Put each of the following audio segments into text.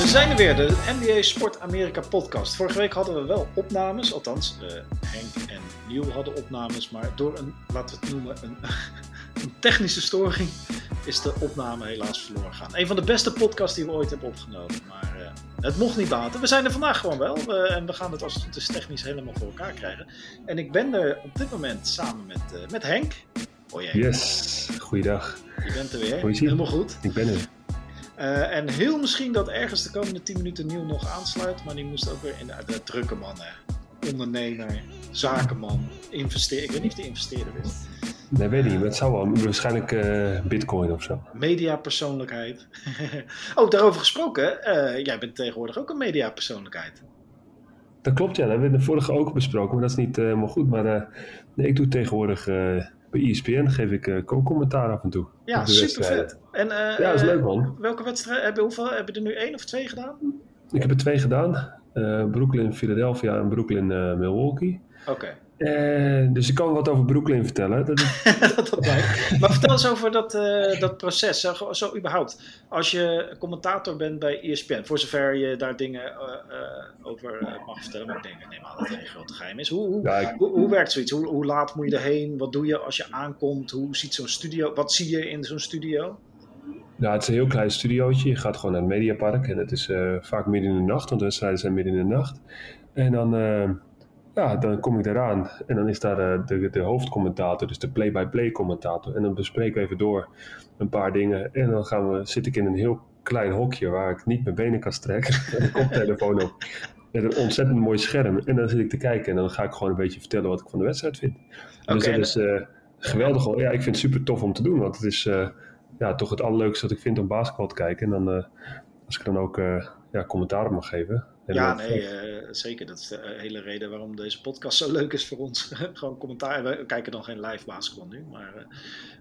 We zijn er weer, de NBA Sport Amerika podcast. Vorige week hadden we wel opnames, althans uh, Henk en Niel hadden opnames, maar door een, laten we het noemen, een, een, technische storing is de opname helaas verloren gegaan. Een van de beste podcasts die we ooit hebben opgenomen, maar uh, het mocht niet baten. We zijn er vandaag gewoon wel uh, en we gaan het als het is technisch helemaal voor elkaar krijgen. En ik ben er op dit moment samen met, met Henk. Hoi Henk. Yes, goeiedag. Je bent er weer, helemaal goed. Ik ben er. Uh, en heel misschien dat ergens de komende 10 minuten nieuw nog aansluit, maar die moest ook weer in de, de drukke man, hè. ondernemer, zakenman, investeerder. Ik weet niet of die investeerder is. Nee, weet niet, maar het zou wel. Waarschijnlijk uh, bitcoin of zo. Mediapersoonlijkheid. oh, daarover gesproken, uh, jij bent tegenwoordig ook een mediapersoonlijkheid. Dat klopt, ja. Dat hebben we in de vorige ook besproken, maar dat is niet helemaal goed. Maar nee, ik doe tegenwoordig bij ESPN geef ik uh, co-commentaar af en toe. Ja, super vet. En, uh, ja, dat is leuk man. Welke wedstrijden, heb je, hoeveel, heb je er nu één of twee gedaan? Ik heb er twee gedaan. Brooklyn, Philadelphia en Brooklyn, Milwaukee. Oké. Uh, dus ik kan wat over Brooklyn vertellen. Dat, dat, dat maar vertel eens over dat, uh, dat proces, zo, zo, überhaupt. Als je commentator bent bij ESPN, voor zover je daar dingen uh, over mag vertellen, maar ik denk, neem aan dat het een grote geheim is. Hoe, hoe, ja, ik... hoe, hoe, werkt zoiets? Hoe, hoe, laat moet je erheen? Wat doe je als je aankomt? Hoe ziet zo'n studio? Wat zie je in zo'n studio? Nou, het is een heel klein studiootje. Je gaat gewoon naar het Mediapark en het is vaak midden in de nacht, want de wedstrijden zijn midden in de nacht. En dan ja, dan kom ik eraan en dan is daar eh, de, de hoofdcommentator, dus de play-by-play commentator. En dan bespreken we even door een paar dingen. En dan gaan we, zit ik in een heel klein hokje waar ik niet mijn benen kan strekken. En de koptelefoon op. Met een ontzettend mooi scherm. En dan zit ik te kijken en dan ga ik gewoon een beetje vertellen wat ik van de wedstrijd vind. Okay, dus dat is uh, geweldig. Ja, ik vind het super tof om te doen. Want het is uh, ja, toch het allerleukste wat ik vind om basketbal te kijken. En dan, als ik dan ook ja, commentaar op mag geven, ja, nee, zeker. Dat is de eh, hele reden waarom deze podcast zo leuk is voor ons. Gewoon commentaar. We kijken dan geen live basketbal nu, maar uh,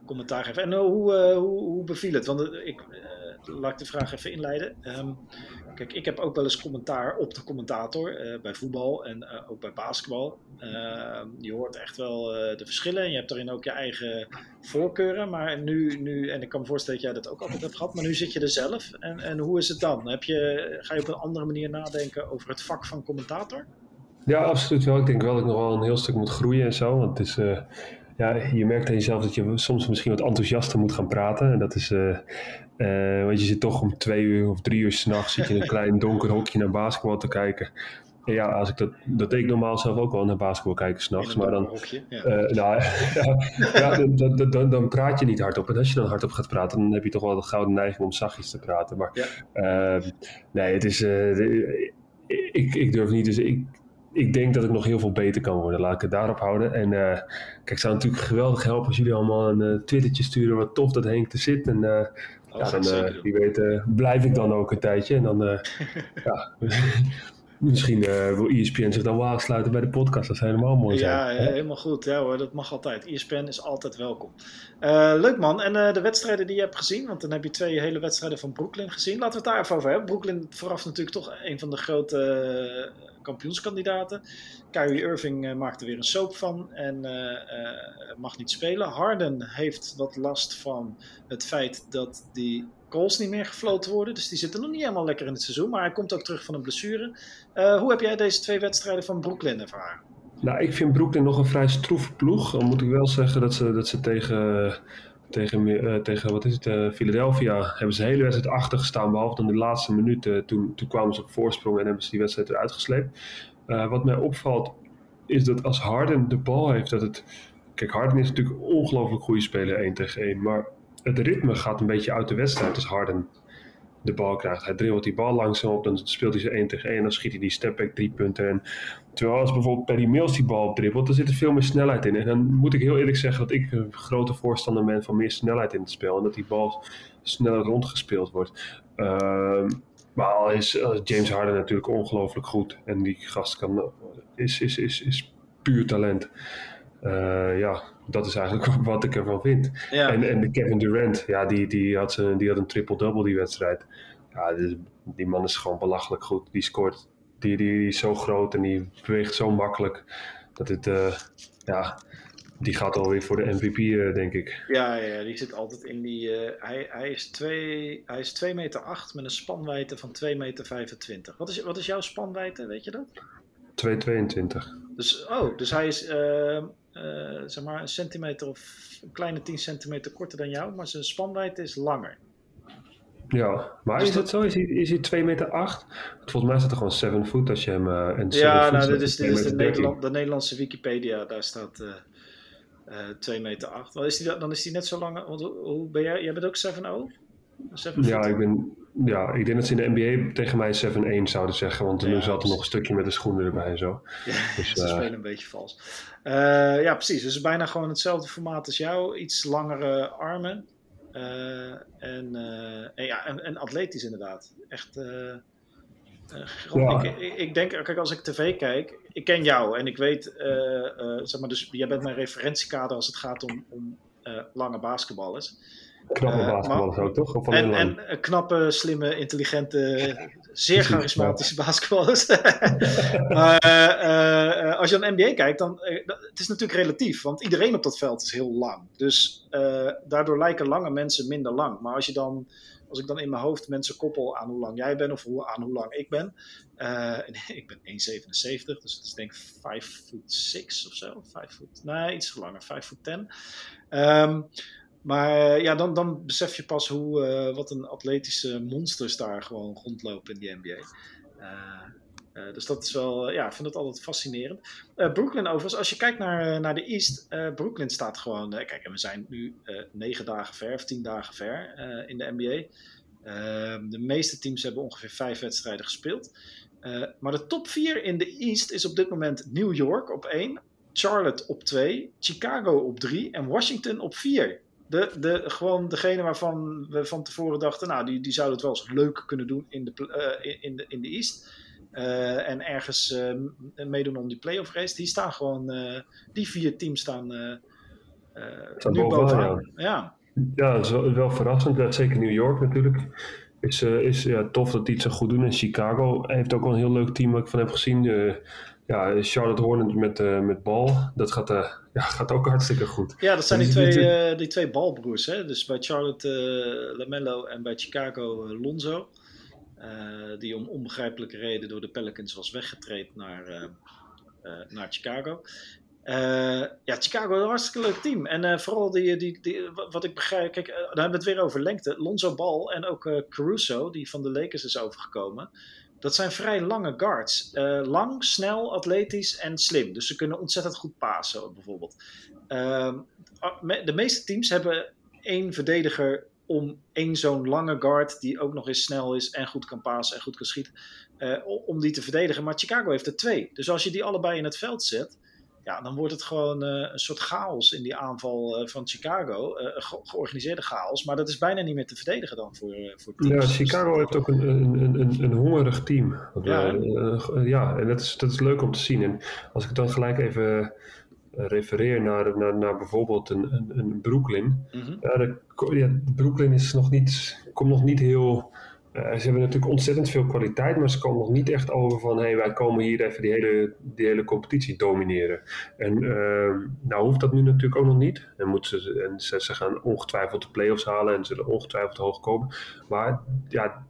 commentaar geven. En hoe, hoe, hoe beviel het? Want ik laat ik de vraag even inleiden. Um, kijk, ik heb ook wel eens commentaar op de commentator bij voetbal en ook bij basketbal. Ehm, je hoort echt wel de verschillen en je hebt daarin ook je eigen voorkeuren. Maar nu, nu, en ik kan me voorstellen dat jij dat ook altijd hebt gehad, maar nu zit je er zelf. En, en hoe is het dan? Heb je, ga je op een andere manier nadenken? over het vak van commentator? Ja, absoluut wel. Ik denk wel dat ik nog wel een heel stuk moet groeien en zo. Want het is, uh, ja, je merkt aan jezelf dat je soms misschien wat enthousiaster moet gaan praten. En dat is, uh, uh, want je zit toch om twee uur of drie uur s'nachts zit je in een klein donker hokje naar basketbal te kijken. En ja, als ik dat, dat deed ik normaal zelf ook wel naar basketbal kijken s'nachts. Maar dan, hokje, ja. nou, ja, dan, dan, dan, dan, praat je niet hardop. En als je dan hardop gaat praten, dan heb je toch wel de gouden neiging om zachtjes te praten. Maar ja. nee, het is ik, ik durf niet. Dus ik, ik denk dat ik nog heel veel beter kan worden. Laat ik het daarop houden. En uh, kijk, het zou natuurlijk geweldig helpen als jullie allemaal een uh, twittertje sturen. Wat tof dat Henk er zit. En uh, ja, dan, wie weet, blijf ik dan ook een tijdje. En dan, ja. Misschien wil ESPN zich dan wel aansluiten bij de podcast. Dat zou helemaal mooi zijn. Ja, helemaal goed. Ja hoor, dat mag altijd. ESPN is altijd welkom. leuk man. En de wedstrijden die je hebt gezien, want dan heb je twee hele wedstrijden van Brooklyn gezien. Laten we het daar even over hebben. Brooklyn vooraf natuurlijk toch een van de grote kampioenskandidaten. Kyrie Irving uh, maakt er weer een soap van en mag niet spelen. Harden heeft wat last van het feit dat die calls niet meer gefloten worden. Dus die zitten nog niet helemaal lekker in het seizoen. Maar hij komt ook terug van een blessure. Uh, hoe heb jij deze twee wedstrijden van Brooklyn ervaren? Nou, ik vind Brooklyn nog een vrij stroef ploeg. Dan moet ik wel zeggen dat ze, dat ze tegen, tegen, uh, tegen wat is het, uh, Philadelphia hebben ze de hele wedstrijd achter gestaan. Behalve dan de laatste minuten. Toen, toen kwamen ze op voorsprong en hebben ze die wedstrijd eruit gesleept. wat mij opvalt is dat als Harden de bal heeft, dat het... Kijk, Harden is natuurlijk een ongelooflijk goede speler 1 tegen 1. Maar het ritme gaat een beetje uit de wedstrijd als Harden de bal krijgt. Hij dribbelt die bal langzaam op, dan speelt hij ze 1 tegen 1, dan schiet hij die stepback drie punten. En terwijl als bijvoorbeeld Perry Mills die bal dribbelt, dan zit er veel meer snelheid in. En dan moet ik heel eerlijk zeggen dat ik een grote voorstander ben van meer snelheid in het spel. En dat die bal sneller rondgespeeld wordt. Uh, maar al is James Harden natuurlijk ongelooflijk goed. En die gast kan, is, is, is, is puur talent. Uh, ja, dat is eigenlijk wat ik ervan vind. En, en de Kevin Durant, ja, die, die, had, zijn, die had een triple-double die wedstrijd. Ja, die, die, man is gewoon belachelijk goed. Die scoort, die, die, die, is zo groot en die beweegt zo makkelijk. Dat het, uh, ja, die gaat alweer voor de MVP, denk ik. Ja, ja, die zit altijd in die. hij, hij, is 2 hij is 2 meter 8 met een spanwijdte van 2 meter 25. Wat is, wat is jouw spanwijdte, weet je dat? 2,22. Dus, oh, dus hij is zeg maar een centimeter of een kleine 10 centimeter korter dan jou, maar zijn spanwijdte is langer. Ja, maar is, het zo? Is hij, is hij 2 meter 8? Volgens mij staat er gewoon 7 foot als je hem... Uh, en ja, nou, dit is, dit is de, Nederland, de, Nederlandse Wikipedia. Daar staat uh, uh, 2 meter 8. Is die, dan is hij net zo lang... Want, hoe ben jij? Jij bent ook 7-0? Ja, ik ben... Ja, ik denk dat ze in de NBA tegen mij 7-1 zouden zeggen. Want nu zat er nog een stukje met de schoenen erbij en zo. Ja, dus, ze uh, spelen een beetje vals. Uh, ja, precies. Dus bijna gewoon hetzelfde formaat als jou. Iets langere armen. Uh, en, en, ja, en, en, atletisch inderdaad. Echt. Ja. Ik, ik, denk, kijk, als ik tv kijk, ik ken jou en ik weet, zeg maar, dus jij bent mijn referentiekader als het gaat om, om lange basketballers. Knappe uh, basketballers ook, toch? En, en knappe, slimme, intelligente, zeer charismatische basketballers. maar als je aan NBA kijkt, dan het is natuurlijk relatief, want iedereen op dat veld is heel lang. Dus daardoor lijken lange mensen minder lang. Maar als je dan, als ik dan in mijn hoofd mensen koppel aan hoe lang jij bent of hoe, aan hoe lang ik ben. ik ben 1,77, dus het is denk ik 5 foot 6 of zo. 5 foot, nee, iets langer, 5 foot 10. Um, maar eh, ja, dan, dan besef je pas hoe, uh, wat een atletische monsters daar gewoon rondlopen in die NBA. Uh, dus dat is wel, ja, ik vind het altijd fascinerend. Brooklyn overigens, als je kijkt naar, naar de East, Brooklyn staat gewoon, kijk, we zijn nu negen dagen ver of tien dagen ver in de NBA. de meeste teams hebben ongeveer vijf wedstrijden gespeeld. maar de top vier in de East is op dit moment New York op één, Charlotte op twee, Chicago op drie en Washington op vier de, de, gewoon degene waarvan we van tevoren dachten, nou, die, die zouden het wel eens leuk kunnen doen in de, uh, in de, in de East. Uh, en ergens uh, meedoen om die playoff race. Die staan gewoon, die vier teams staan nu bovenaan. Ja. ja, dat is wel, wel verrassend. Zeker New York natuurlijk. Is, is ja, tof dat die het zo goed doen. En Chicago heeft ook wel een heel leuk team wat ik van heb gezien ja, Charlotte Hornets met, uh, met bal, dat gaat, uh, ja, gaat ook hartstikke goed. Ja, dat zijn die twee, uh, die twee balbroers. Hè? Dus bij Charlotte Lamello en bij Chicago Lonzo. die om onbegrijpelijke reden door de Pelicans was weggetraind naar, naar Chicago. ja, Chicago is een hartstikke leuk team. En vooral die, die, die, wat ik begrijp, kijk, daar hebben we het weer over lengte. Lonzo Ball en ook Caruso, die van de Lakers is overgekomen. Dat zijn vrij lange guards. Uh, lang, snel, atletisch en slim. Dus ze kunnen ontzettend goed pasen, bijvoorbeeld. Uh, de meeste teams hebben één verdediger om één zo'n lange guard, die ook nog eens snel is en goed kan pasen en goed kan schieten, uh, om die te verdedigen. Maar Chicago heeft er twee. Dus als je die allebei in het veld zet, ja, dan wordt het gewoon uh, een soort chaos in die aanval uh, van Chicago. Uh, ge georganiseerde chaos. Maar dat is bijna niet meer te verdedigen dan voor, voor teams. Ja, Chicago heeft ook een, een, een, een hongerig team. Ja, ja en dat is, dat is leuk om te zien. En als ik dan gelijk even refereer naar, naar, naar bijvoorbeeld een, een, een Brooklyn. Mm -hmm. ja, de, ja, Brooklyn is nog niet, komt nog niet heel uh, ze hebben natuurlijk ontzettend veel kwaliteit, maar ze komen nog niet echt over van hey, wij komen hier even die hele, die hele competitie domineren. En uh, nou hoeft dat nu natuurlijk ook nog niet. En, moeten ze, en ze, ze gaan ongetwijfeld de play-offs halen en zullen ongetwijfeld hoog komen. Maar ja,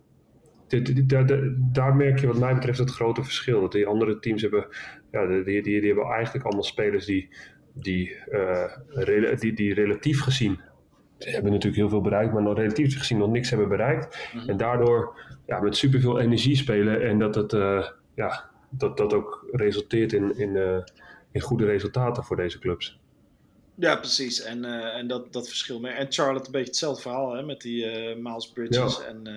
daar merk je wat mij betreft het grote verschil. Dat die andere teams hebben, ja, die, die, die, hebben eigenlijk allemaal spelers die, die, uh, die, die relatief gezien hebben natuurlijk heel veel bereikt, maar nog relatief gezien nog niks hebben bereikt. Mhm. En daardoor ja, met superveel energie spelen en dat het uh, ja, dat, dat ook resulteert in, in, uh, in goede resultaten voor deze clubs. Ja, precies. En, uh, en dat, dat verschil meer. En Charlotte een beetje hetzelfde verhaal hè, met die Miles Bridges ja. en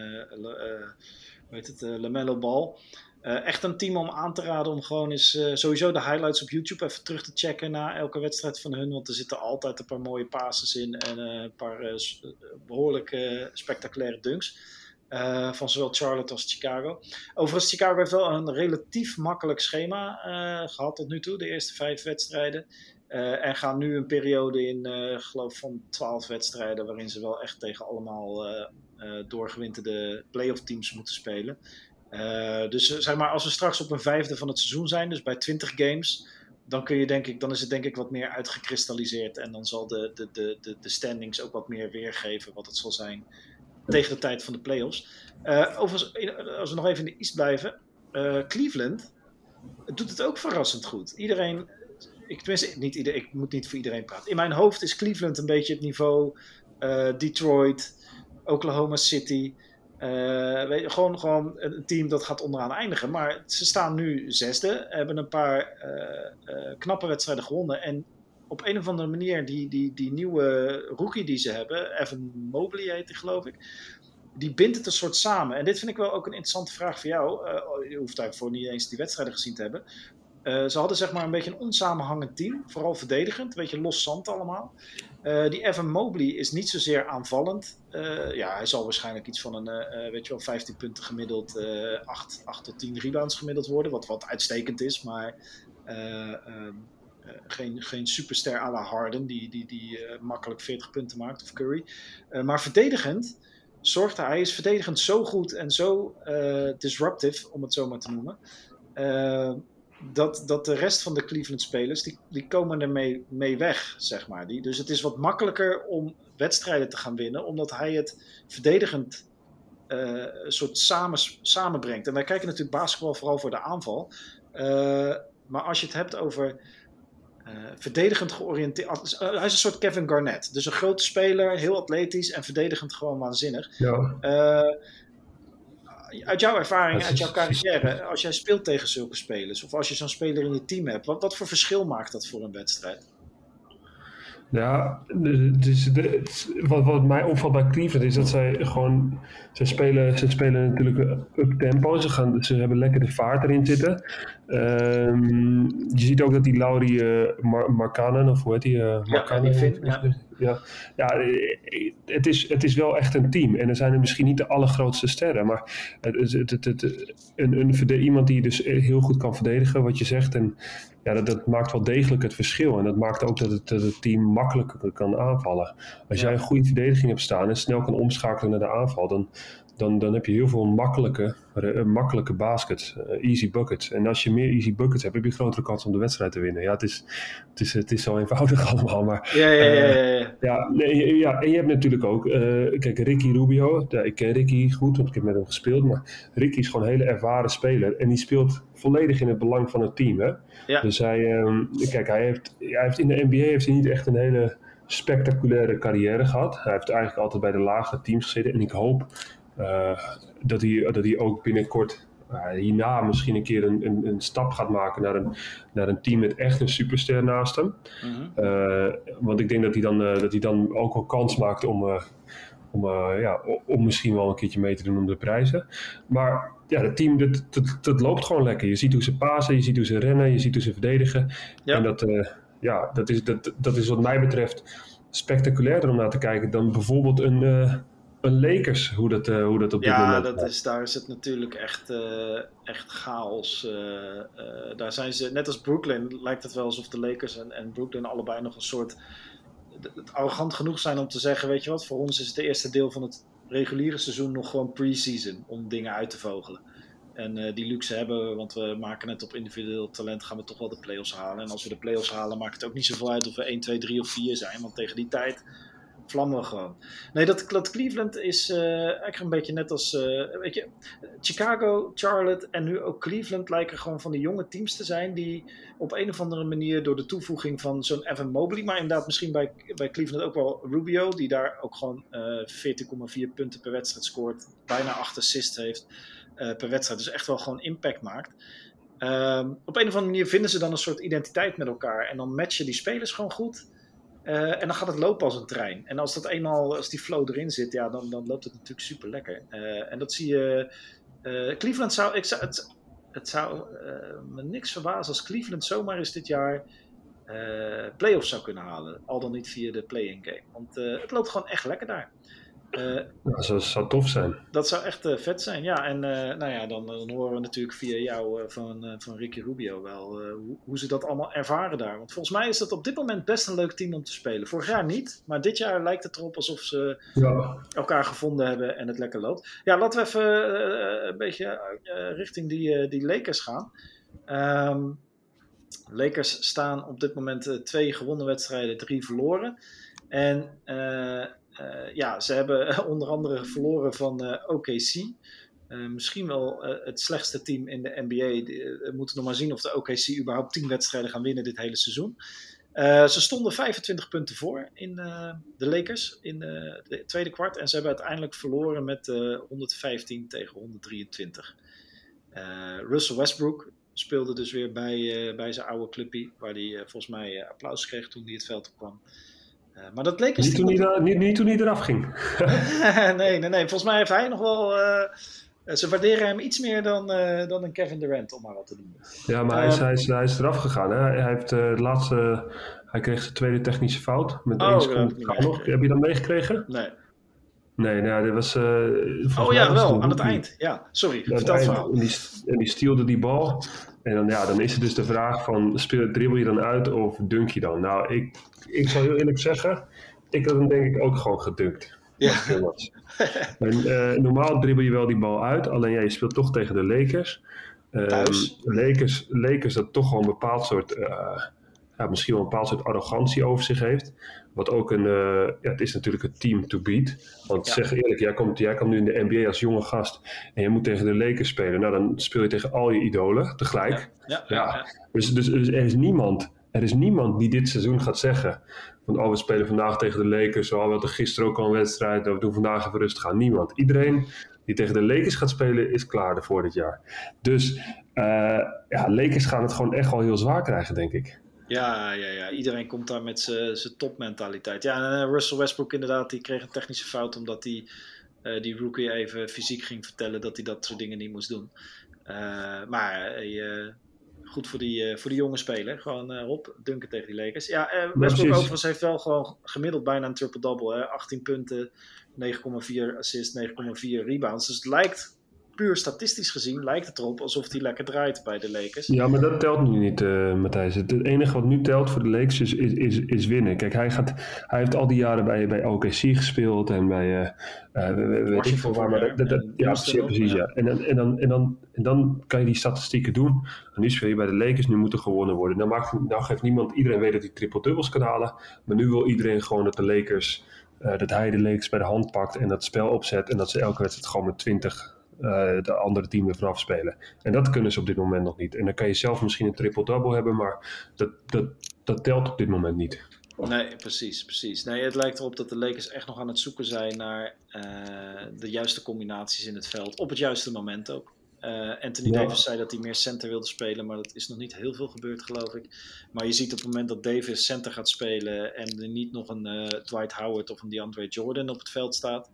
hoe heet het, Lamello Ball. Uh, echt een team om aan te raden om gewoon eens uh, sowieso de highlights op YouTube even terug te checken na elke wedstrijd van hun. Want er zitten altijd een paar mooie passes in en uh, een paar behoorlijk spectaculaire dunks. van zowel Charlotte als Chicago. Overigens, Chicago heeft wel een relatief makkelijk schema gehad tot nu toe, de eerste vijf wedstrijden. en gaan nu een periode in, geloof van twaalf wedstrijden, waarin ze wel echt tegen allemaal doorgewinterde playoff teams moeten spelen. Uh, dus zeg maar, als we straks op een vijfde van het seizoen zijn, dus bij 20 games, dan kun je denk ik, dan is het denk ik wat meer uitgekristalliseerd. En dan zal de, de, de, de, de standings ook wat meer weergeven wat het zal zijn tegen de tijd van de playoffs. Uh, overigens, als we nog even in de East blijven. Cleveland doet het ook verrassend goed. Iedereen, ik, tenminste, niet iedereen, ik moet niet voor iedereen praten. In mijn hoofd is Cleveland een beetje het niveau Detroit, Oklahoma City. Uh, weet gewoon, gewoon een team dat gaat onderaan eindigen. Maar ze staan nu zesde, hebben een paar uh, uh, knappe wedstrijden gewonnen. En op een of andere manier, die, die, die nieuwe rookie die ze hebben, Evan Mobley heet hij geloof ik, die bindt het een soort samen. En dit vind ik wel ook een interessante vraag voor jou. je hoeft daarvoor niet eens die wedstrijden gezien te hebben. ze hadden zeg maar een beetje een onsamenhangend team, vooral verdedigend, een beetje los zand allemaal. Uh, die Evan Mobley is niet zozeer aanvallend. Uh, ja, hij zal waarschijnlijk iets van een, uh, weet je wel, 15 punten gemiddeld, 8, 8 tot 10 rebounds gemiddeld worden, wat, wat uitstekend is, maar ehm, geen, geen superster à la Harden, die, die, die makkelijk 40 punten maakt, of Curry. maar verdedigend zorgt hij, hij is verdedigend zo goed en zo disruptive, om het zo maar te noemen dat, dat de rest van de Cleveland-spelers, die, die komen ermee mee weg, zeg maar. Die, dus het is wat makkelijker om wedstrijden te gaan winnen, omdat hij het verdedigend uh, een soort samen, samenbrengt. En wij kijken natuurlijk basketbal vooral voor de aanval. Uh, maar als je het hebt over uh, verdedigend georiënteerd. hij is een soort Kevin Garnett. Dus een grote speler, heel atletisch en verdedigend gewoon waanzinnig. Ja uit jouw ervaring, uit jouw carrière, als jij speelt tegen zulke spelers, of als je zo'n speler in je team hebt, wat, wat voor verschil maakt dat voor een wedstrijd? Ja, dus wat, wat mij opvalt bij Cleveland is dat zij gewoon. Ze spelen, ze spelen natuurlijk up tempo. Ze, gaan, ze hebben lekker de vaart erin zitten. Um, je ziet ook dat die Laurie uh, Mar Markanen, of hoe heet die? Uh, Markanen, ja, ja. ja. Ja, het, is, het is wel echt een team. En er zijn er misschien niet de allergrootste sterren. Maar het, het, het, het, een, een, iemand die dus heel goed kan verdedigen, wat je zegt. En ja, dat, dat, maakt wel degelijk het verschil. En dat maakt ook dat het, het team makkelijker kan aanvallen. Als jij een goede verdediging hebt staan en snel kan omschakelen naar de aanval, dan, dan, dan heb je heel veel makkelijke, uh, makkelijke baskets, uh, easy buckets. En als je meer easy buckets hebt, heb je een grotere kans om de wedstrijd te winnen. Ja, het is, het is, het is zo eenvoudig allemaal. Maar, ja, ja, ja, ja, ja. ja, nee, ja en je hebt natuurlijk ook, uh, kijk, Ricky Rubio. Ja, ik ken Ricky goed, want ik heb met hem gespeeld. Maar Ricky is gewoon een hele ervaren speler. En die speelt volledig in het belang van het team. Hè? Ja. Dus hij, um, kijk, hij heeft, hij heeft in de NBA heeft hij niet echt een hele spectaculaire carrière gehad. Hij heeft eigenlijk altijd bij de lage teams gezeten. En ik hoop dat, hij, dat hij ook binnenkort uh, hierna misschien een keer een, een, een, stap gaat maken naar een, naar een team met echt een superster naast hem. Mm -hmm. uh, want ik denk dat hij dan, dat hij dan ook wel kans maakt om, om, ja, om misschien wel een keertje mee te doen om de prijzen. Maar ja, het team, dat, dat, dat, loopt gewoon lekker. Je ziet hoe ze pasen, je ziet hoe ze rennen, je ziet hoe ze verdedigen. Ja. En dat, ja, dat, is, dat, dat is wat mij betreft spectaculairder om naar te kijken dan bijvoorbeeld een, een Lakers, hoe dat, uh, hoe dat op dit ja, moment dat is, daar is het natuurlijk echt, uh, echt chaos. Uh, daar zijn ze, net als Brooklyn, lijkt het wel alsof de Lakers en, en Brooklyn allebei nog een soort het arrogant genoeg zijn om te zeggen, weet je wat, voor ons is het eerste deel van het reguliere seizoen nog gewoon pre-season om dingen uit te vogelen. En uh, die luxe hebben we, want we maken het op individueel talent, gaan we toch wel de play-offs halen. En als we de play-offs halen, maakt het ook niet zoveel uit of we 1, 2, 3 of 4 zijn. Want tegen die tijd vlammen gewoon. Nee, dat, Cleveland is uh, eigenlijk een beetje net als, uh, weet je, Chicago, Charlotte en nu ook Cleveland lijken gewoon van die jonge teams te zijn die op een of andere manier door de toevoeging van zo'n Evan Mobley, maar inderdaad misschien bij, bij Cleveland ook wel Rubio, die daar ook gewoon uh, eh, 14,4 punten per wedstrijd scoort, bijna 8 assists heeft per wedstrijd, dus echt wel gewoon impact maakt. Um, op een of andere manier vinden ze dan een soort identiteit met elkaar en dan matchen die spelers gewoon goed. Uh, en dan gaat het lopen als een trein. En als dat eenmaal, als die flow erin zit, ja, dan, dan loopt het natuurlijk super lekker. Uh, en dat zie je. Uh, Cleveland zou. Ik zou het, het zou me niks verbazen als Cleveland zomaar eens dit jaar. playoffs zou kunnen halen. Al dan niet via de play-in game. Want het loopt gewoon echt lekker daar. Dat zou, zou, tof zijn. Dat zou echt uh, vet zijn, ja. En uh, nou ja, dan, dan, horen we natuurlijk via jou van, van Ricky Rubio wel hoe, hoe, ze dat allemaal ervaren daar. Want volgens mij is dat op dit moment best een leuk team om te spelen. Vorig jaar niet, maar dit jaar lijkt het erop alsof ze ja. elkaar gevonden hebben en het lekker loopt. Ja, laten we even een beetje richting die, die Lakers gaan. Um, Lakers staan op dit moment twee gewonnen wedstrijden, drie verloren. En ja, ze hebben onder andere verloren van OKC. misschien wel het slechtste team in de NBA. We moeten nog maar zien of de OKC überhaupt 10 wedstrijden gaan winnen dit hele seizoen. Ze stonden 25 punten voor in de Lakers in de tweede kwart. En ze hebben uiteindelijk verloren met 115 tegen 123. Russell Westbrook speelde dus weer bij, bij zijn oude clubje. Waar hij volgens mij applaus kreeg toen hij het veld op kwam. Maar dat Lakers niet, toen hij, niet, niet toen hij eraf ging. nee, nee, nee. Volgens mij heeft hij nog wel ze waarderen hem iets meer dan, uh, dan een Kevin Durant, om maar wat te doen. Ja, maar hij, is, hij, is, hij is eraf gegaan. Hè? Hij, heeft, uh, laatste, hij kreeg zijn tweede technische fout. Met oh, één seconde nog. Heb je dat meegekregen? Nee. Nee, nou, dit was. Oh ja, wel, aan het eind. Ja, sorry, vertel het verhaal. En die, en die stielde die bal. En dan, ja, dan is het dus de vraag: van, speel, dribbel je dan uit of dunk je dan? Nou, ik, ik zal heel eerlijk zeggen, ik had hem denk ik ook gewoon gedunkt. Ja. en, uh, normaal dribbel je wel die bal uit, alleen ja, je speelt toch tegen de Lakers. Um, Lakers, Lakers dat toch gewoon een bepaald soort, uh, ja, misschien wel een bepaald soort arrogantie over zich heeft. Wat ook een, uh, ja, het is natuurlijk een team to beat. Want ja. zeg eerlijk, jij komt, jij komt nu in de NBA als jonge gast en je moet tegen de Lakers spelen. Nou, dan speel je tegen al je idolen tegelijk. Ja, ja, Dus, dus, dus er is niemand, er is niemand die dit seizoen gaat zeggen van oh, we spelen vandaag tegen de Lakers. Oh, we hadden gisteren ook al een wedstrijd. We doen vandaag even rustig aan. Niemand. Iedereen die tegen de Lakers gaat spelen, is klaar voor dit jaar. Dus uh, ja, Lakers gaan het gewoon echt wel heel zwaar krijgen, denk ik. Ja, ja, ja. iedereen komt daar met zijn topmentaliteit. Ja, en uh, Russell Westbrook inderdaad, die kreeg een technische fout omdat hij uh, die rookie even fysiek ging vertellen dat hij dat soort dingen niet moest doen. maar goed voor die, voor die jonge speler. Gewoon op, dunken tegen die Lakers. Ja, Westbrook ja, overigens heeft wel gewoon gemiddeld bijna een triple-double. 18 punten, 9,4 assists, 9,4 rebounds. Dus het lijkt puur statistisch gezien lijkt het erop alsof hij lekker draait bij de Lakers. Ja, maar dat telt nu niet, uh, Matthijs. Het, enige wat nu telt voor de Lakers is, is, is, is, winnen. Kijk, hij, gaat, hij heeft al die jaren bij, bij OKC gespeeld en bij... Uh, uh, weet ik veel waar, maar dat, dat, ja, precies, ja. En, en, en, dan, en, dan, en dan kan je die statistieken doen. En nu speel je bij de Lakers, nu moet er gewonnen worden. Nou, maakt, nou geeft niemand, iedereen weet dat hij triple-dubbels kan halen. Maar nu wil iedereen gewoon dat de Lakers... dat hij de Lakers bij de hand pakt en dat spel opzet en dat ze elke wedstrijd gewoon met 20 uh, de andere team vanaf spelen. En dat kunnen ze op dit moment nog niet. En dan kan je zelf misschien een triple-double hebben, maar dat, dat, dat telt op dit moment niet. Nee, precies, precies. Nee, het lijkt erop dat de Lakers echt nog aan het zoeken zijn naar uh, de juiste combinaties in het veld. Op het juiste moment ook. Uh, Anthony ja. Davis zei dat hij meer center wilde spelen, maar dat is nog niet heel veel gebeurd, geloof ik. Maar je ziet op het moment dat Davis center gaat spelen en er niet nog een uh, Dwight Howard of een DeAndre Jordan op het veld staat,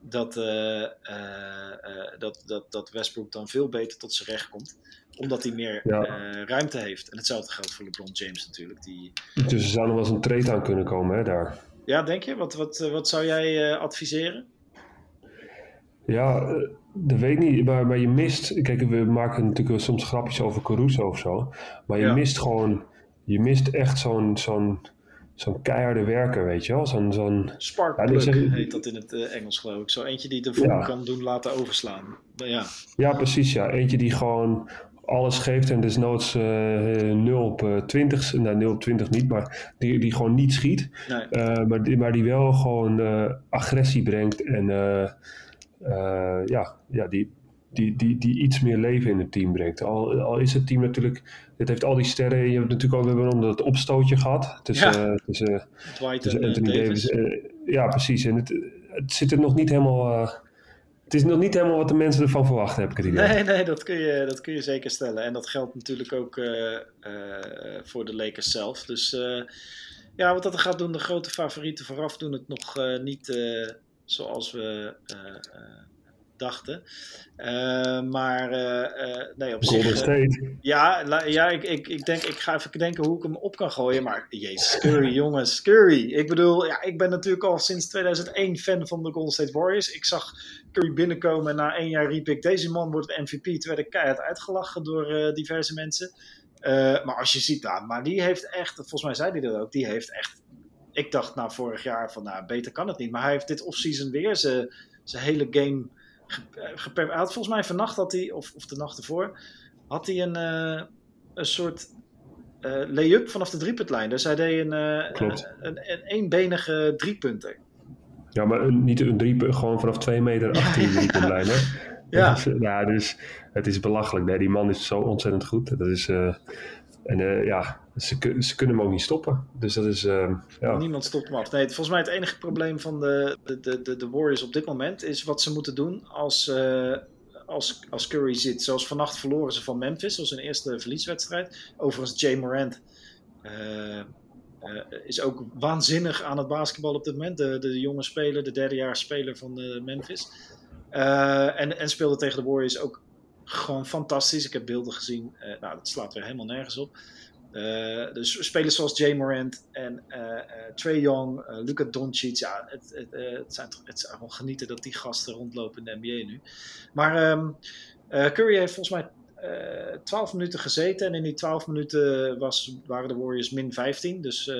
dat, uh, uh, dat, dat, dat Westbrook dan veel beter tot zijn recht komt. Omdat hij meer ja. ruimte heeft. En hetzelfde geldt voor LeBron James natuurlijk. Die... Dus er zou nog wel eens een trade aan kunnen komen hè, daar. Ja, denk je? Wat, wat, wat zou jij adviseren? Ja, dat weet ik niet. Maar, maar je mist... Kijk, we maken natuurlijk soms grapjes over Caruso of zo. Maar je ja. mist gewoon... Je mist echt zo'n... zo'n zo'n keiharde werker, weet je wel. Zo'n, zo'n, Sparkplug ja, zeg, heet dat in het uh, Engels, geloof ik. Zo eentje die de vorm ja. kan doen laten overslaan. Ja. ja, precies, ja. Eentje die gewoon alles geeft en desnoods uh, 0 op uh, 20, nou 0 op 20 niet, maar die, die gewoon niet schiet. Nee. Maar, die, maar die wel gewoon agressie brengt en ja, ja die, die, die, die iets meer leven in het team brengt. Al, al is het team natuurlijk, het heeft al die sterren. Je hebt natuurlijk ook weer het opstootje gehad tussen, ja. tussen, tussen Anthony Davis. Davis. ja, precies. En het, het zit er nog niet helemaal. Het is nog niet helemaal wat de mensen ervan verwachten, heb ik het idee. Nee, nee, dat kun je, dat kun je zeker stellen. En dat geldt natuurlijk ook voor de Lakers zelf. Dus ja, wat dat gaat doen, de grote favorieten vooraf doen het nog niet zoals we dachten. Uh, maar uh, nee, op Golden zich... State. ja, ja ik, ik, ik, denk, ik ga even denken hoe ik hem op kan gooien. Maar jezus, Curry, jongens, Curry. Ik bedoel, ja, ik ben natuurlijk al sinds 2001 fan van de Golden State Warriors. Ik zag Curry binnenkomen en na één jaar riep ik... deze man wordt MVP. Toen werd ik keihard uitgelachen door diverse mensen. maar als je ziet, nou, maar die heeft echt... Volgens mij zei hij dat ook. Die heeft echt... Ik dacht nou vorig jaar van, nou, beter kan het niet. Maar hij heeft dit offseason weer zijn hele game hij volgens mij vannacht had hij, of, of de nacht ervoor, had hij een, uh, een soort uh, lay-up vanaf de driepuntlijn. Dus hij deed een, een, een, een eenbenige driepunter. Ja, maar niet een drie, gewoon vanaf twee meter achter de driepuntlijn. Hè? Ja. Dus, ja, dus het is belachelijk. Nee, die man is zo ontzettend goed. Dat is, uh, en uh, ja, ze, ze kunnen hem ook niet stoppen. Dus dat is. Uh, ja. Niemand stopt hem af. Nee, volgens mij het enige probleem van de, de, de, de Warriors op dit moment is wat ze moeten doen als, als, als Curry zit. Zoals vannacht verloren ze van Memphis, was hun eerste verlieswedstrijd. Overigens, Jay Morant. is ook waanzinnig aan het basketbal op dit moment. De, de jonge speler, de derdejaars speler van Memphis. En, en speelde tegen de Warriors ook gewoon fantastisch. Ik heb beelden gezien. Uh, nou, dat slaat weer helemaal nergens op. Uh, dus spelers zoals Jay Morant en Trey Young, Luca Doncic. Ja, het, het, het, zijn, het is gewoon genieten dat die gasten rondlopen in de NBA nu. Maar um, Curry heeft volgens mij 12 minuten gezeten. En in die 12 minuten was, waren de Warriors min 15. Dus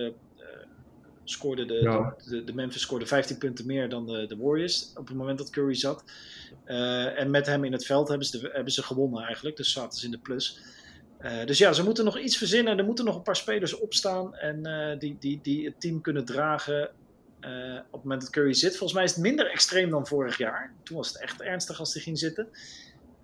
scoorde de, de, de, Memphis scoorde 15 punten meer dan de, de Warriors op het moment dat Curry zat. Uh, en met hem in het veld hebben ze, de, hebben ze gewonnen eigenlijk. Dus zaten ze in de plus. Uh, dus ja, ze moeten nog iets verzinnen. Er moeten nog een paar spelers opstaan. En uh, die, die, die het team kunnen dragen op het moment dat Curry zit. Volgens mij is het minder extreem dan vorig jaar. Toen was het echt ernstig als hij ging zitten.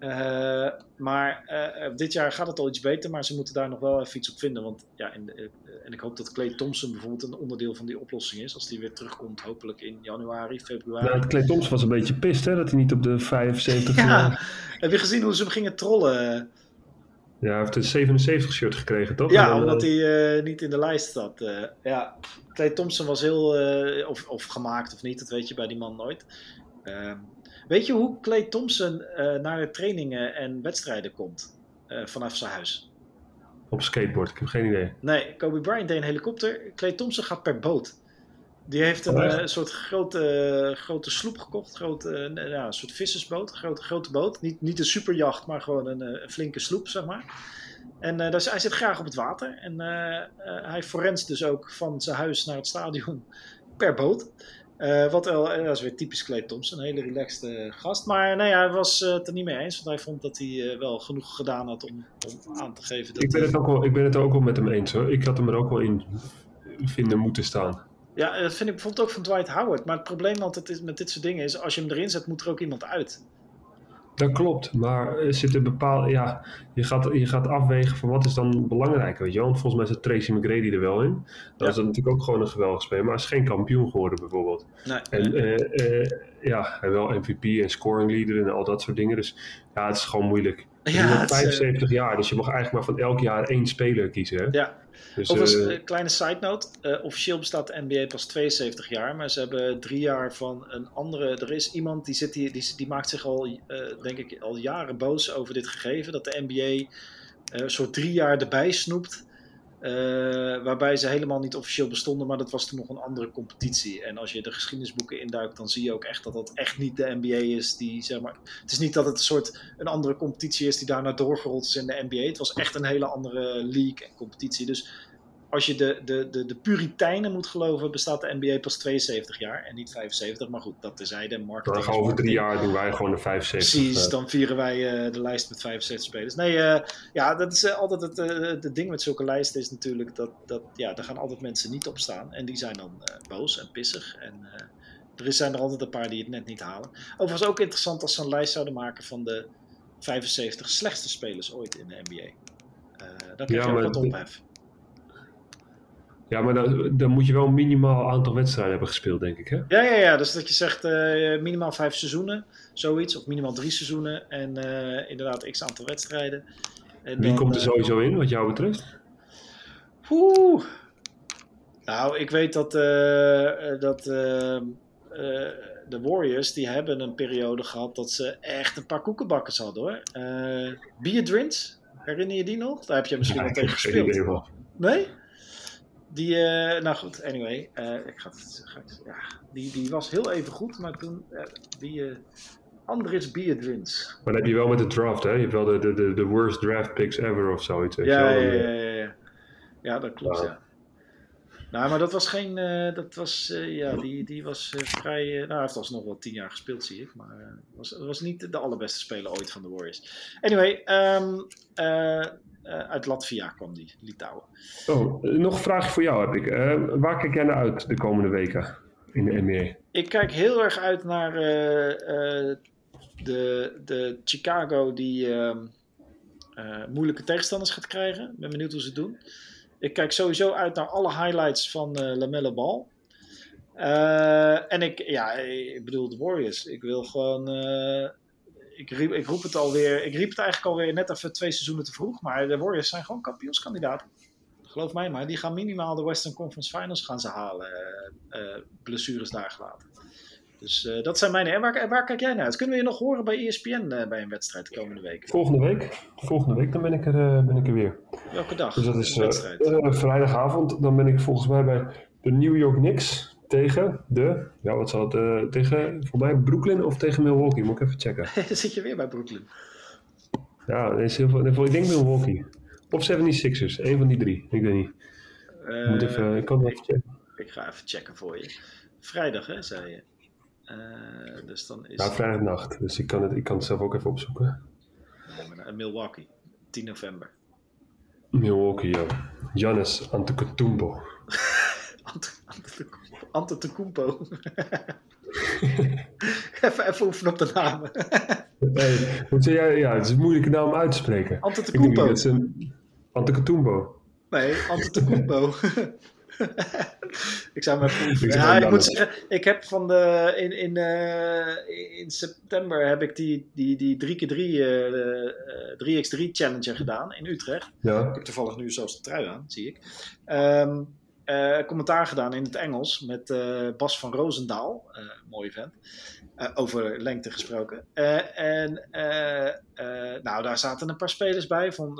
Uh, maar uh, dit jaar gaat het al iets beter, maar ze moeten daar nog wel even iets op vinden. Want, ja, en, uh, en ik hoop dat Clay Thompson bijvoorbeeld een onderdeel van die oplossing is. Als die weer terugkomt, hopelijk in januari, februari. Ja, Clay Thompson was een beetje pist, hè, dat hij niet op de 75... Ja, heb je gezien hoe ze hem gingen trollen? Ja, hij heeft een 77 shirt gekregen, toch? Ja, omdat hij niet in de lijst zat. ja, Clay Thompson was heel... of, of gemaakt of niet, dat weet je bij die man nooit. Weet je hoe Clay Thompson uh, naar de trainingen en wedstrijden komt uh, vanaf zijn huis? Op skateboard, ik heb geen idee. Nee, Kobe Bryant deed een helikopter. Clay Thompson gaat per boot. Die heeft een oh, uh, soort grote, grote sloep gekocht. Grote, ja, een soort vissersboot. Een grote, grote boot. Niet, niet een superjacht, maar gewoon een, een flinke sloep, zeg maar. En uh, dus hij zit graag op het water. En hij forenst dus ook van zijn huis naar het stadion per boot. Uh, wat wel, eh, dat is weer typisch Clay Thompson, een hele relaxed uh, gast. Maar nee, hij was het er niet mee eens, want hij vond dat hij wel genoeg gedaan had om, om aan te geven. Dat ik, ben het ook wel, ik ben het ook wel met hem eens hoor. Ik had hem er ook wel in vinden moeten staan. Ja, dat vind ik bijvoorbeeld ook van Dwight Howard. Maar het probleem altijd is, met dit soort dingen is, als je hem erin zet, moet er ook iemand uit. Dat klopt, maar er zit een bepaalde, ja, je gaat, je gaat afwegen van wat is dan belangrijk, weet je wel. Want volgens mij zit Tracy McGrady er wel in. Dat is natuurlijk ook gewoon een geweldig speler, maar hij is geen kampioen geworden bijvoorbeeld. Nee, en uh, uh, ja, hij wel MVP en scoring leader en al dat soort dingen. Dus ja, het is gewoon moeilijk. Ja, het 75 jaar, dus je mag eigenlijk maar van elk jaar één speler kiezen. Hè? Ja, dus, Of een uh, kleine side note. Uh, officieel bestaat de NBA pas 72 jaar. Maar ze hebben drie jaar van een andere. Er is iemand die, zit hier, die, die maakt zich al, uh, denk ik, al jaren boos over dit gegeven. Dat de NBA een soort drie jaar erbij snoept. Uh, waarbij ze helemaal niet officieel bestonden, maar dat was toen nog een andere competitie. En als je de geschiedenisboeken induikt, dan zie je ook echt dat dat echt niet de NBA is. Die, zeg maar, het is niet dat het een soort een andere competitie is die daarna doorgerold is in de NBA. Het was echt een hele andere league en competitie. Dus als je de, de, de, de Puritijnen moet geloven, bestaat de NBA pas 72 jaar en niet 75. Maar goed, dat tezijde. Marketing dan over drie jaar doen wij gewoon de 75. Precies, eh. dan vieren wij uh, de lijst met 75 spelers. Nee, uh, ja, dat is altijd het, het ding met zulke lijsten is natuurlijk dat, dat ja, daar gaan altijd mensen niet op staan. En die zijn dan boos en pissig. En er zijn er altijd een paar die het net niet halen. Overigens ook interessant als ze een lijst zouden maken van de 75 slechtste spelers ooit in de NBA. dan krijg je ja, ook wat ophef. Ja, maar dan, dan, moet je wel een minimaal aantal wedstrijden hebben gespeeld, denk ik. Hè? Ja, ja, ja. Dus dat je zegt uh, minimaal vijf seizoenen, zoiets. Of minimaal drie seizoenen. En uh, inderdaad x aantal wedstrijden. En Wie dan, komt er uh, sowieso in, wat jou betreft? Oeh. Nou, ik weet dat, dat de Warriors, die hebben een periode gehad dat ze echt een paar koekenbakkers hadden, hoor. Uh, Biedrins, herinner je die nog? Daar heb je misschien ja, wel tegen gespeeld. Nee? Die, uh, nou goed, anyway. Uh, ik ga, ga, ja, die, die was heel even goed, maar toen, uh, die Andris Biedrins. Maar dan heb je wel met de draft, hè? Je hebt wel de, de, de, de worst draft picks ever of zoiets. Ja, ja, ja, ja, ja, ja. dat klopt, ja. Nou, maar dat was geen. dat was, ja, die, die was vrij. nou, hij heeft alsnog wel tien jaar gespeeld, zie ik. Maar was, was niet de allerbeste speler ooit van de Warriors. Anyway, um, uit Latvia kwam die, Litouwen. Oh, nog een vraagje voor jou heb ik. waar kijk jij naar uit de komende weken in de NBA? Ik kijk heel erg uit naar de, de Chicago die ehm, moeilijke tegenstanders gaat krijgen. Ik ben benieuwd hoe ze het doen. Ik kijk sowieso uit naar alle highlights van uh, Lamelle Ball. Uh, en ik, ja, ik bedoel de Warriors. Ik wil gewoon. Ik, riep, ik roep het alweer. Ik riep het eigenlijk alweer net even twee seizoenen te vroeg. Maar de Warriors zijn gewoon kampioenskandidaat. Geloof mij maar. Die gaan minimaal de Western Conference Finals gaan ze halen. blessures daar gelaten. Dus uh, dat zijn mijn. En waar, waar, kijk jij naar uit? Kunnen we je nog horen bij ESPN uh, bij een wedstrijd de komende week? Volgende week. Volgende week dan ben ik er, uh, ben ik er weer. Welke dag? Dus dat is vrijdagavond. Dan ben ik volgens mij bij de New York Knicks tegen de. Ja, wat zal het? tegen voor mij Brooklyn of tegen Milwaukee? Moet ik even checken. dan zit je weer bij Brooklyn. Ja, er is heel veel, ik denk Milwaukee. Of 76ers. Een van die drie. Ik weet niet. Moet even, ik kan het even checken. Ik ga even checken voor je. Vrijdag, hè, zei je. Uh, dus dan is... Ja, vrijdagnacht. Dus ik kan, het, ik kan het zelf ook even opzoeken. Nee, Milwaukee, 10 november. Milwaukee, ja. Giannis Antetokounmpo. Antetokounmpo. even, even oefenen op de namen. hey, ja, het is een moeilijke naam uit te spreken. Antetokounmpo. Antetokounmpo. Nee, Antetokounmpo. ik zou me Ja, ik moet zeggen, ik heb van de. In, in, uh, in september heb ik die, die, die 3x3, uh, 3x3 Challenger gedaan in Utrecht. Ja. Ik heb toevallig nu zelfs de trui aan, zie ik. Um, uh, commentaar gedaan in het Engels met uh, Bas van Roosendaal, uh, mooi vent, over lengte gesproken. en nou, daar zaten een paar spelers bij van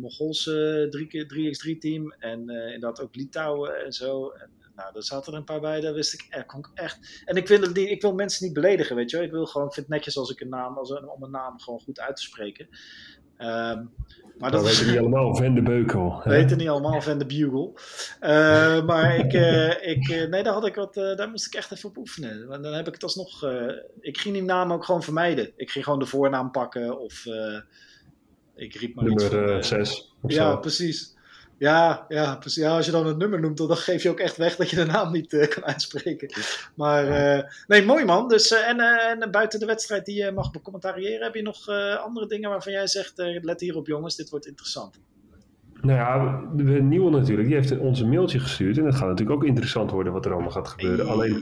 Mongoolse 3x3 team en inderdaad ook Litouwen en zo. En, nou, daar zaten er een paar bij, daar wist ik, er kon echt. En ik wil, het ik wil mensen niet beledigen, weet je wel. Ik wil gewoon, ik vind het netjes als ik een naam, als, om een naam gewoon goed uit te spreken. Um, maar dat weten niet allemaal Van de Beukel. We weten niet allemaal Van de Bugle. Uh, maar ik, uh, ik, uh, nee, daar, had ik wat, daar moest ik echt even op oefenen. Want dan heb ik het alsnog. ik ging die naam ook gewoon vermijden. Ik ging gewoon de voornaam pakken of ik riep maar Nummer 6. ja, precies. Ja, ja, precies. Ja, als je dan het nummer noemt, dan geef je ook echt weg dat je de naam niet uh, kan uitspreken. Maar uh, nee, mooi man. Dus, uh, en, en buiten de wedstrijd die je mag becommentariëren, heb je nog andere dingen waarvan jij zegt, let hierop jongens, dit wordt interessant. Nou ja, de nieuwe natuurlijk, die heeft ons een mailtje gestuurd. En het gaat natuurlijk ook interessant worden wat er allemaal gaat gebeuren. Alleen,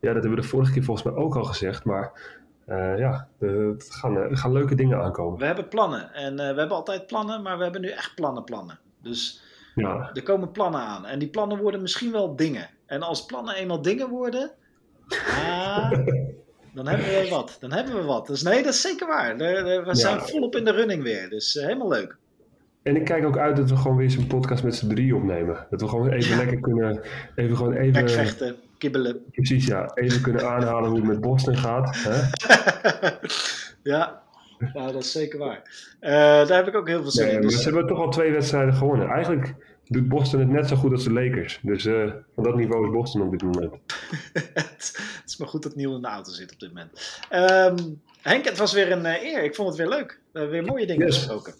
ja, dat hebben we de vorige keer volgens mij ook al gezegd. Maar ja, er gaan, gaan leuke dingen aankomen. We hebben plannen. En we hebben altijd plannen, maar we hebben nu echt plannen, plannen. Dus ja. Er komen plannen aan. En die plannen worden misschien wel dingen. En als plannen eenmaal dingen worden. Ah, dan hebben we wat. Dan hebben we wat. Dus nee, dat is zeker waar. We zijn volop in de running weer. Dus uh, helemaal leuk. En ik kijk ook uit dat we gewoon weer zo'n podcast met z'n drie opnemen. Dat we gewoon even lekker kunnen. Even gewoon even. kibbelen. Precies, ja. Even kunnen aanhalen hoe het met Boston gaat. Hè? ja, nou, dat is zeker waar. Uh, daar heb ik ook heel veel zin nee, in. Dus... Ze hebben toch al twee wedstrijden gewonnen. Eigenlijk doet Boston het net zo goed als de Lakers. Dus uh, van dat niveau is Boston op dit moment. het is maar goed dat Niel in de auto zit op dit moment. Um, Henk, het was weer een uh, eer. Ik vond het weer leuk. We hebben weer mooie dingen yes. besproken.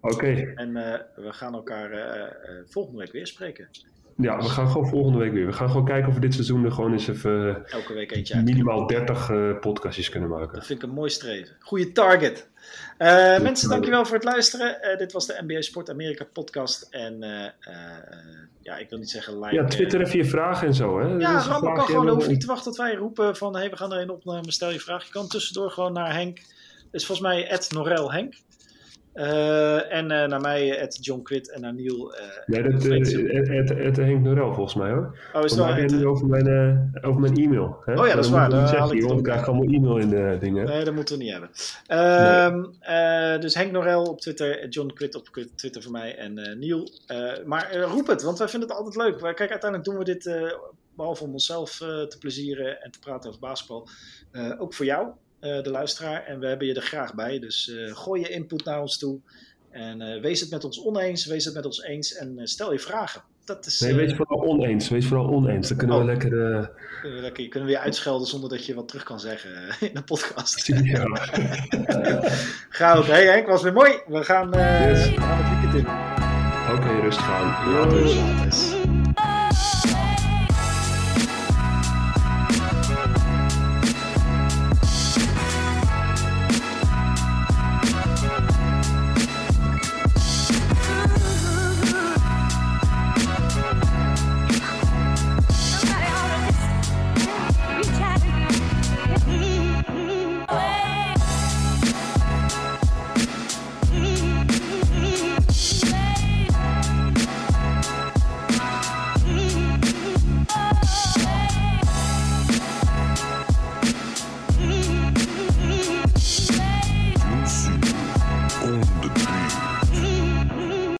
Oké. En we gaan elkaar volgende week weer spreken. Ja, we gaan gewoon volgende week weer. We gaan gewoon kijken of we dit seizoen er gewoon eens even Elke week eentje minimaal 30 uh, podcastjes kunnen maken. Dat vind ik een mooi streven. Goede target. Uh, mensen, dankjewel voor het luisteren. Uh, dit was de NBA Sport Amerika podcast. En uh, ja, ik wil niet zeggen like. Ja, twitter even je vragen en zo. Hè? Ja, dus kan gewoon. hoef niet te wachten tot wij roepen van... Hey, we gaan er een opnemen, stel je vraag. Je kan tussendoor gewoon naar Henk. Het is volgens mij Ed Norel Henk. Uh, en uh, naar mij, het John Quid en naar. Uh, nee, dat het Henk Norel volgens mij hoor. Oh, is dat het over mijn, over mijn e-mail. Hè? Oh ja, dat is waar. Dan haal ik, want ik krijg allemaal e-mail in de dingen. Nee, dat moeten we niet hebben. Nee. dus Henk Norel op Twitter, John Quid op Twitter voor mij en Neil. maar roep het, want wij vinden het altijd leuk. Kijk, uiteindelijk doen we dit, behalve om onszelf te plezieren en te praten over basketbal, ook voor jou. Uh, de luisteraar. En we hebben je er graag bij. Dus uh, gooi je input naar ons toe. En uh, wees het met ons oneens, wees het met ons eens en stel je vragen. dat is... Nee, wees vooral oneens. Wees vooral oneens. Dan kunnen we Oh. lekker... eh, Kunnen we, lekker, kunnen we weer uitschelden zonder dat je wat terug kan zeggen eh, in de podcast. ja. Goud. Hey Henk, was weer mooi. We gaan, eh Yes. we gaan het weekend in. Oké, rustig aan.